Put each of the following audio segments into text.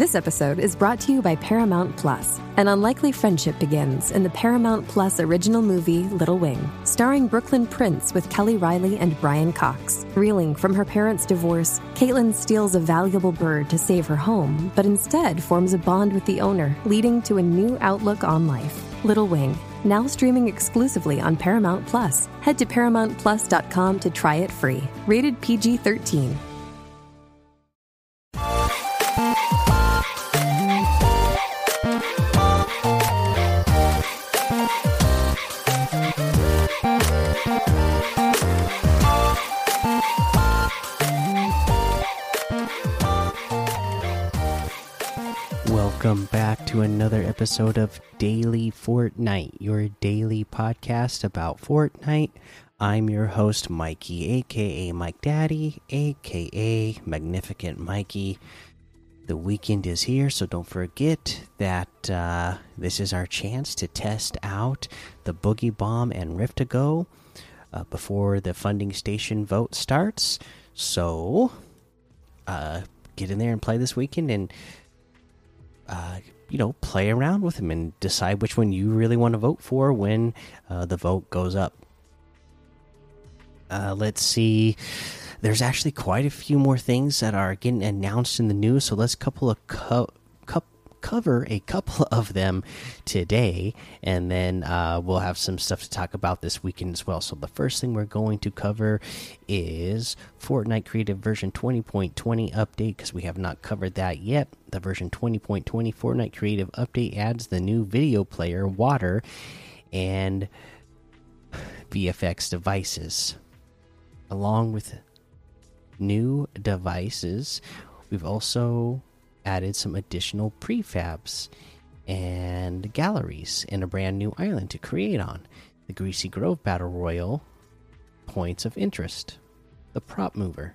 This episode is brought to you by Paramount Plus. An unlikely friendship begins in the Paramount Plus original movie Little Wing, starring Brooklyn Prince with Kelly Reilly and Brian Cox. Reeling from her parents' divorce, Caitlin steals a valuable bird to save her home, but instead forms a bond with the owner, leading to a new outlook on life. Little Wing, now streaming exclusively on Paramount Plus. Head to ParamountPlus.com to try it free. Rated PG 13. Welcome back to another episode of Daily Fortnite, your daily podcast about Fortnite. I'm your host, Mikey, aka Mike Daddy, aka Magnificent Mikey. The weekend is here, so don't forget that uh, this is our chance to test out the Boogie Bomb and Rift to Go uh, before the funding station vote starts. So, uh, get in there and play this weekend and uh, you know, play around with them and decide which one you really want to vote for when uh, the vote goes up. Uh, let's see. There's actually quite a few more things that are getting announced in the news, so let's couple of co cover a couple of them today, and then uh, we'll have some stuff to talk about this weekend as well. So, the first thing we're going to cover is Fortnite Creative version 20.20 update because we have not covered that yet. The version 20.20 Fortnite Creative update adds the new video player, Water, and VFX devices. Along with new devices, we've also added some additional prefabs and galleries and a brand new island to create on. The Greasy Grove Battle Royale points of interest. The prop mover.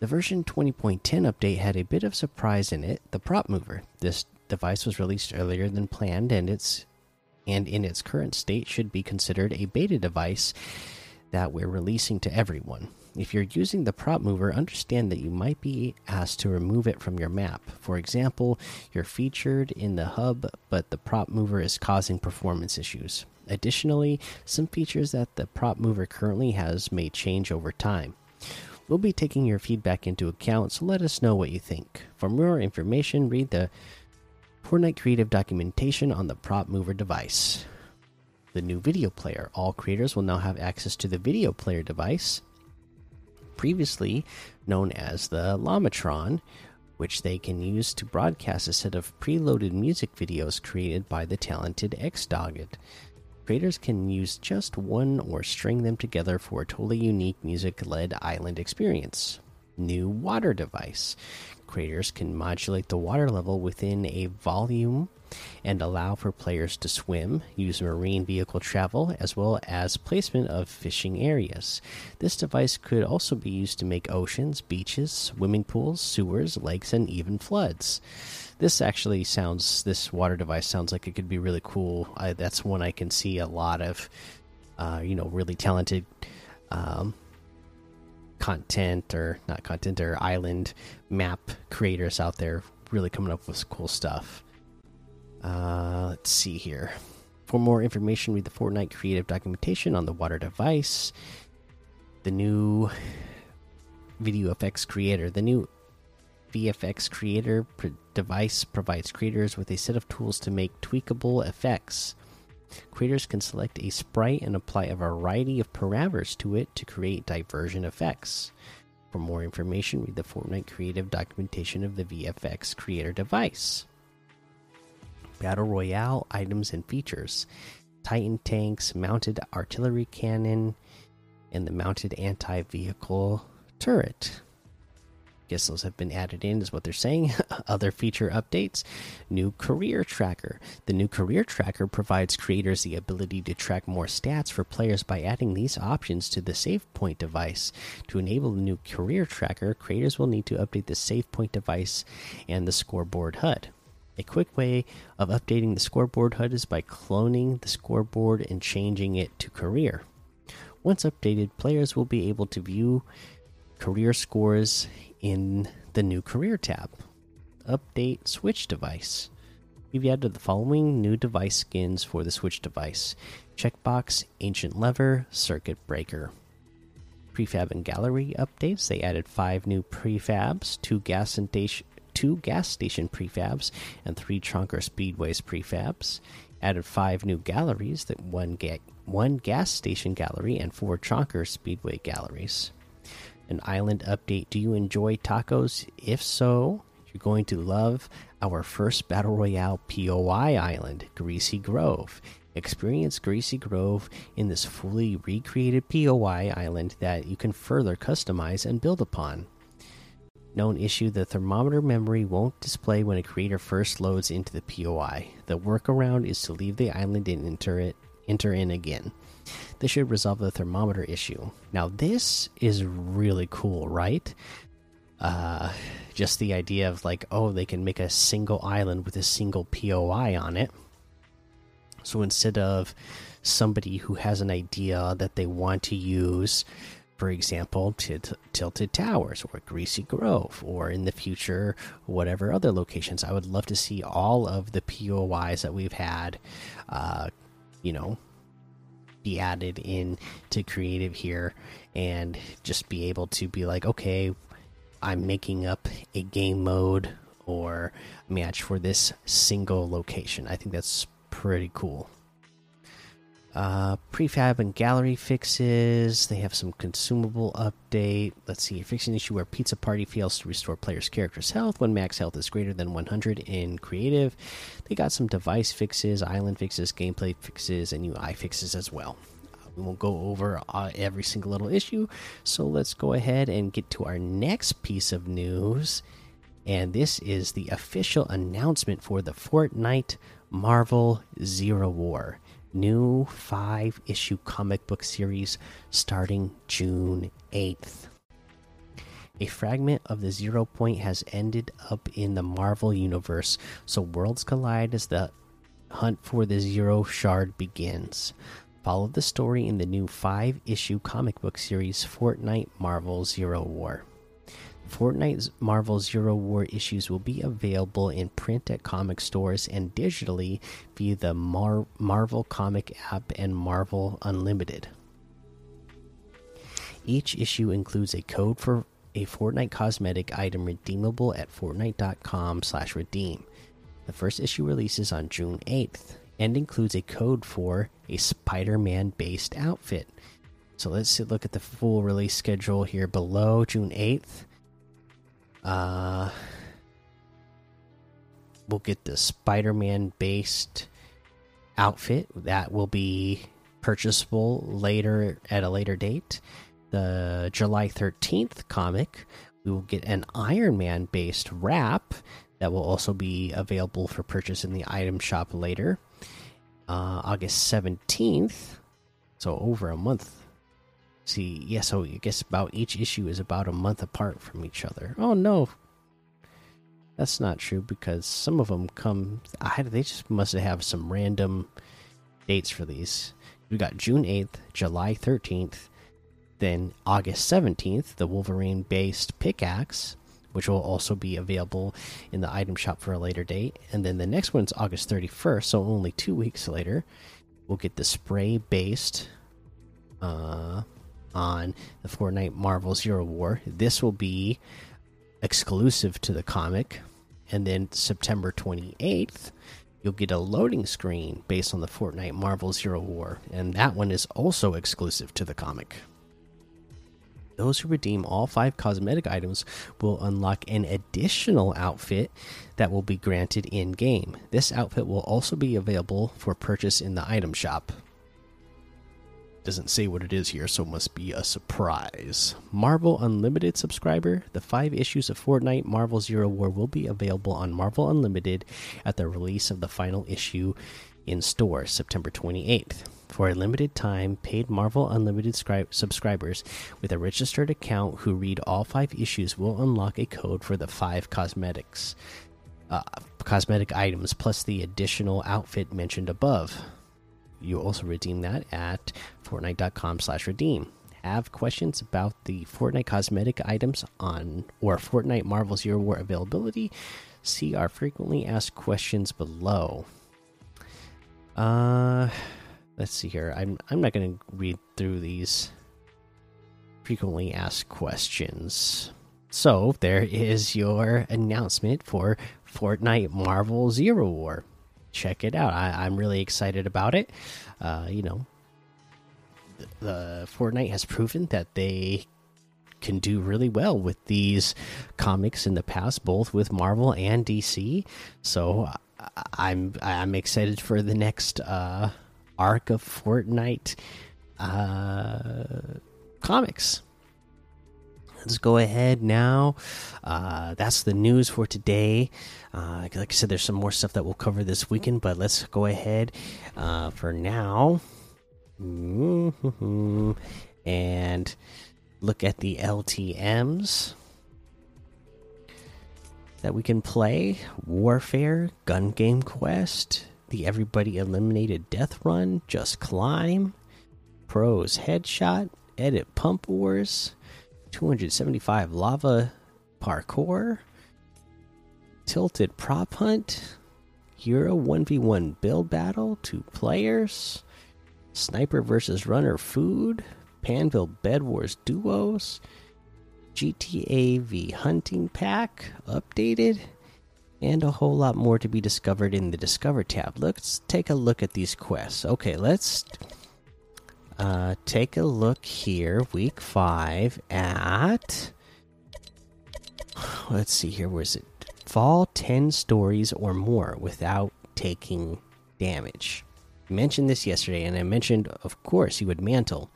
The version 20.10 update had a bit of surprise in it. The prop mover. This device was released earlier than planned and its and in its current state should be considered a beta device that we're releasing to everyone. If you're using the prop mover, understand that you might be asked to remove it from your map. For example, you're featured in the hub, but the prop mover is causing performance issues. Additionally, some features that the prop mover currently has may change over time. We'll be taking your feedback into account, so let us know what you think. For more information, read the Fortnite Creative documentation on the prop mover device. The new video player. All creators will now have access to the video player device previously known as the Llamatron, which they can use to broadcast a set of preloaded music videos created by the talented Xdogged. Creators can use just one or string them together for a totally unique music led island experience. New water device. Creators can modulate the water level within a volume and allow for players to swim, use marine vehicle travel, as well as placement of fishing areas. This device could also be used to make oceans, beaches, swimming pools, sewers, lakes, and even floods. This actually sounds, this water device sounds like it could be really cool. I, that's one I can see a lot of, uh, you know, really talented. Um, content or not content or island map creators out there really coming up with cool stuff. Uh, let's see here. For more information, read the Fortnite creative documentation on the water device. The new video effects creator. The new VFX creator device provides creators with a set of tools to make tweakable effects. Creators can select a sprite and apply a variety of parameters to it to create diversion effects. For more information, read the Fortnite creative documentation of the VFX creator device. Battle Royale items and features Titan tanks, mounted artillery cannon, and the mounted anti vehicle turret. guess those have been added in, is what they're saying. Other feature updates New Career Tracker. The new Career Tracker provides creators the ability to track more stats for players by adding these options to the Save Point device. To enable the new Career Tracker, creators will need to update the Save Point device and the scoreboard HUD. A quick way of updating the scoreboard HUD is by cloning the scoreboard and changing it to career. Once updated, players will be able to view career scores in the new career tab. Update Switch device. We've added the following new device skins for the Switch device Checkbox, Ancient Lever, Circuit Breaker. Prefab and gallery updates. They added five new prefabs, two gas station, two gas station prefabs, and three Chonker Speedways prefabs. Added five new galleries, that one one gas station gallery and four Chonker Speedway galleries an island update. Do you enjoy tacos? If so, you're going to love our first Battle Royale POI island, Greasy Grove. Experience Greasy Grove in this fully recreated POI island that you can further customize and build upon. Known issue the thermometer memory won't display when a creator first loads into the POI. The workaround is to leave the island and enter it enter in again. This should resolve the thermometer issue. Now, this is really cool, right? Uh, just the idea of like, oh, they can make a single island with a single POI on it. So instead of somebody who has an idea that they want to use, for example, Tilted Towers or Greasy Grove, or in the future, whatever other locations, I would love to see all of the POIs that we've had, uh, you know, be added in to creative here and just be able to be like okay i'm making up a game mode or match for this single location. I think that's pretty cool uh, prefab and gallery fixes. They have some consumable update. Let's see. Fixing issue where Pizza Party fails to restore players' characters' health when max health is greater than 100 in creative. They got some device fixes, island fixes, gameplay fixes, and UI fixes as well. Uh, we won't go over uh, every single little issue, so let's go ahead and get to our next piece of news. And this is the official announcement for the Fortnite Marvel Zero War new five issue comic book series starting June 8th. A fragment of the Zero Point has ended up in the Marvel Universe, so worlds collide as the hunt for the Zero Shard begins. Follow the story in the new five issue comic book series Fortnite Marvel Zero War. Fortnite Marvel Zero War issues will be available in print at comic stores and digitally via the Mar Marvel Comic app and Marvel Unlimited. Each issue includes a code for a Fortnite cosmetic item redeemable at fortnite.com/redeem. The first issue releases on June 8th and includes a code for a Spider-Man based outfit. So let's look at the full release schedule here below June 8th. Uh, we'll get the Spider-Man based outfit that will be purchasable later at a later date. The July 13th comic, we will get an Iron Man based wrap that will also be available for purchase in the item shop later. Uh, August 17th, so over a month see, yeah, so I guess about each issue is about a month apart from each other. Oh no, that's not true because some of them come. I, they just must have some random dates for these. We got June eighth, July thirteenth, then August seventeenth, the Wolverine-based pickaxe, which will also be available in the item shop for a later date, and then the next one's August thirty first, so only two weeks later. We'll get the spray-based uh on the Fortnite Marvel Zero War. This will be exclusive to the comic. And then September 28th, you'll get a loading screen based on the Fortnite Marvel Zero War. And that one is also exclusive to the comic. Those who redeem all five cosmetic items will unlock an additional outfit that will be granted in game. This outfit will also be available for purchase in the item shop doesn't say what it is here, so it must be a surprise. Marvel Unlimited subscriber. The five issues of Fortnite Marvel Zero War will be available on Marvel Unlimited at the release of the final issue in store September 28th. For a limited time, paid Marvel Unlimited subscribers with a registered account who read all five issues will unlock a code for the five cosmetics, uh, cosmetic items plus the additional outfit mentioned above. You also redeem that at fortnite.com slash redeem Have questions about the Fortnite cosmetic items on or Fortnite Marvel Zero War availability? See our frequently asked questions below. Uh let's see here. I'm I'm not going to read through these frequently asked questions. So there is your announcement for Fortnite Marvel Zero War. Check it out. I, am really excited about it. Uh, you know, the, the Fortnite has proven that they can do really well with these comics in the past, both with Marvel and DC. So I'm I'm excited for the next uh, arc of Fortnite uh, comics. Let's go ahead now. Uh, that's the news for today. Uh, like I said, there's some more stuff that we'll cover this weekend, but let's go ahead uh, for now and look at the LTMs that we can play Warfare, Gun Game Quest, the Everybody Eliminated Death Run, Just Climb, Pros Headshot, Edit Pump Wars, 275 Lava Parkour, Tilted Prop Hunt, Hero 1v1 Build Battle, two players, Sniper versus Runner Food, Panville Bed Wars Duos, GTA V Hunting Pack updated, and a whole lot more to be discovered in the Discover tab. Let's take a look at these quests. Okay, let's uh, take a look here, week five at. Let's see here, where's it? Fall 10 stories or more without taking damage. I mentioned this yesterday, and I mentioned, of course, you would mantle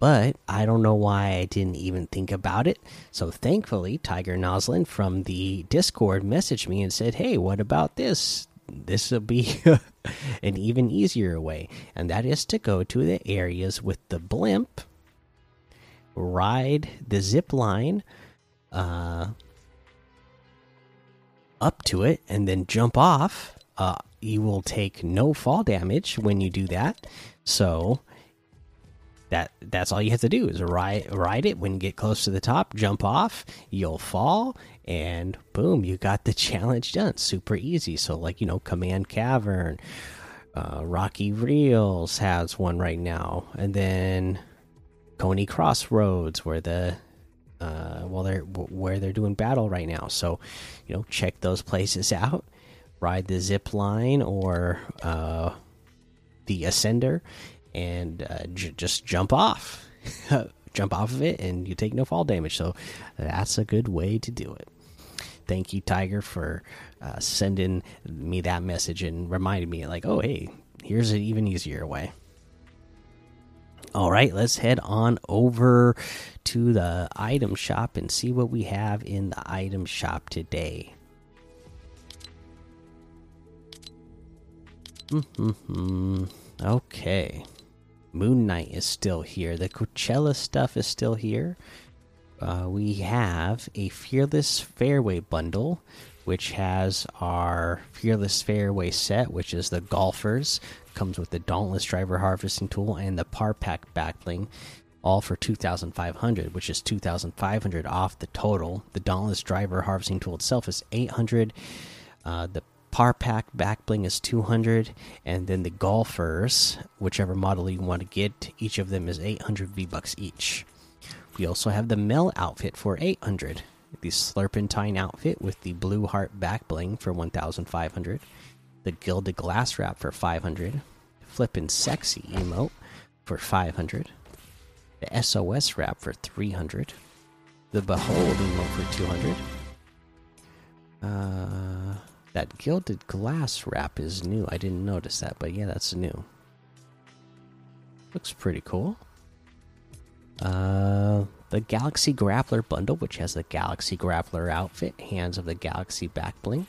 but I don't know why I didn't even think about it. So thankfully, Tiger Noslin from the Discord messaged me and said, "Hey, what about this? This will be an even easier way, and that is to go to the areas with the blimp, ride the zip line, uh, up to it, and then jump off. Uh, you will take no fall damage when you do that. So." That that's all you have to do is ride ride it. When you get close to the top jump off you'll fall and boom you got the challenge done. Super easy. So like you know command cavern uh, rocky reels has one right now. And then coney crossroads where the uh, well they're where they're doing battle right now. So you know check those places out. Ride the zip line or uh, the ascender and uh, just jump off. jump off of it and you take no fall damage. So that's a good way to do it. Thank you, Tiger, for uh, sending me that message and reminding me, like, oh, hey, here's an even easier way. All right, let's head on over to the item shop and see what we have in the item shop today. Mm -hmm. Okay. Moon Knight is still here. The Coachella stuff is still here. Uh, we have a Fearless Fairway bundle, which has our Fearless Fairway set, which is the golfers. Comes with the Dauntless Driver Harvesting Tool and the Par Pack Backbling, all for 2,500, which is 2,500 off the total. The Dauntless Driver Harvesting Tool itself is 800. Uh, the Par Pack back bling is 200, and then the Golfers, whichever model you want to get, each of them is 800 V bucks each. We also have the Mel outfit for 800, the Slurpentine outfit with the Blue Heart back bling for 1,500, the Gilded Glass Wrap for 500, Flippin' Sexy emote for 500, the SOS wrap for 300, the Behold emote for 200. Uh that gilded glass wrap is new. I didn't notice that, but yeah, that's new. Looks pretty cool. Uh, the Galaxy Grappler bundle, which has the Galaxy Grappler outfit, Hands of the Galaxy back bling,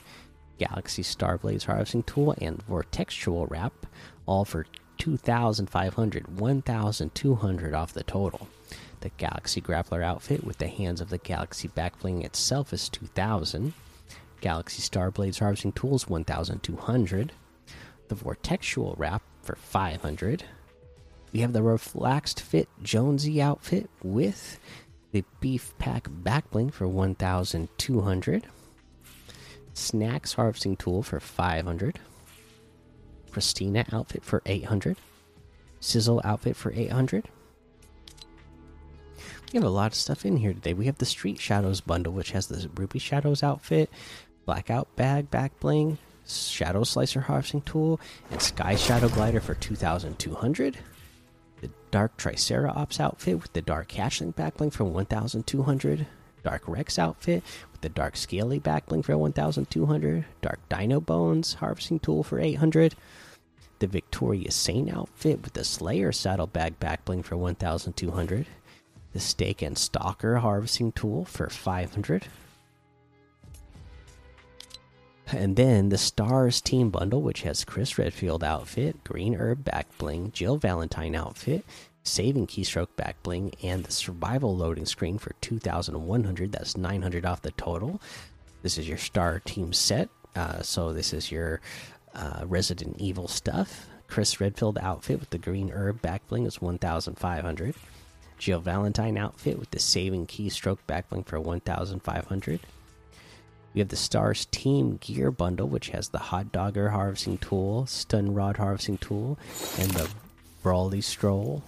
Galaxy Starblades harvesting tool, and Vortextual wrap, all for 2,500, 1,200 off the total. The Galaxy Grappler outfit with the Hands of the Galaxy back bling itself is 2,000. Galaxy Starblades harvesting tools 1,200. The Vortexual wrap for 500 we have the relaxed fit Jonesy outfit with the beef pack backbling for 1200. Snacks harvesting tool for 500. Christina outfit for 800. Sizzle outfit for 800. We have a lot of stuff in here today. We have the Street Shadows bundle, which has the Ruby Shadows outfit, Blackout bag back bling, Shadow Slicer harvesting tool, and Sky Shadow glider for 2200 the Dark Triceratops outfit with the Dark Hatchling backbling for 1200. Dark Rex outfit with the Dark Scaly backbling for 1200. Dark Dino Bones harvesting tool for 800. The Victorious Saint outfit with the Slayer saddlebag backbling for 1200. The Stake and Stalker harvesting tool for 500. And then the Stars team bundle, which has Chris Redfield outfit, Green Herb back bling, Jill Valentine outfit, Saving Keystroke back bling, and the Survival loading screen for 2,100. That's 900 off the total. This is your Star team set. Uh, so this is your uh, Resident Evil stuff. Chris Redfield outfit with the Green Herb back bling is 1,500. Jill Valentine outfit with the Saving Keystroke back bling for 1,500. We have the Stars Team Gear Bundle, which has the Hot Dogger Harvesting Tool, Stun Rod Harvesting Tool, and the Brawly Stroll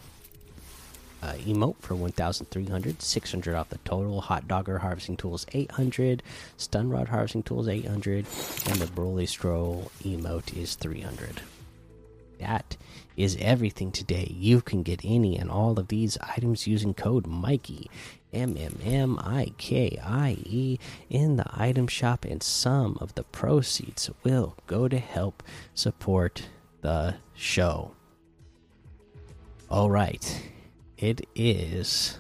uh, emote for 1,300. 600 off the total. Hot Dogger Harvesting Tools 800. Stun Rod Harvesting Tools 800. And the Brawly Stroll emote is 300. That is everything today. You can get any and all of these items using code Mikey M M M I K I E in the item shop, and some of the proceeds will go to help support the show. All right, it is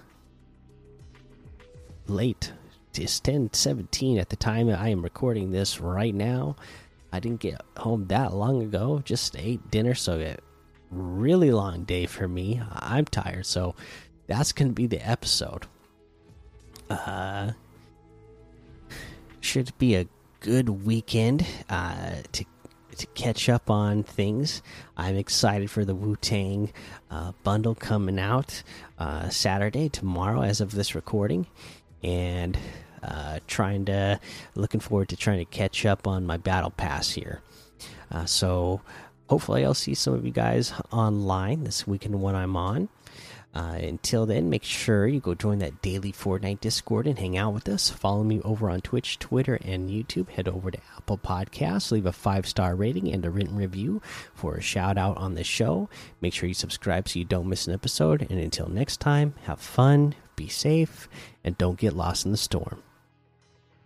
late. It's ten seventeen at the time I am recording this right now. I didn't get home that long ago. Just ate dinner, so a really long day for me. I'm tired, so that's gonna be the episode. Uh, should be a good weekend uh, to to catch up on things. I'm excited for the Wu Tang uh, bundle coming out uh, Saturday tomorrow, as of this recording, and uh, trying to looking forward to trying to catch up on my battle pass here. Uh, so hopefully, I'll see some of you guys online this weekend when I'm on. Uh, until then, make sure you go join that daily Fortnite Discord and hang out with us. Follow me over on Twitch, Twitter, and YouTube. Head over to Apple Podcasts, leave a five star rating and a written review for a shout out on the show. Make sure you subscribe so you don't miss an episode. And until next time, have fun, be safe, and don't get lost in the storm.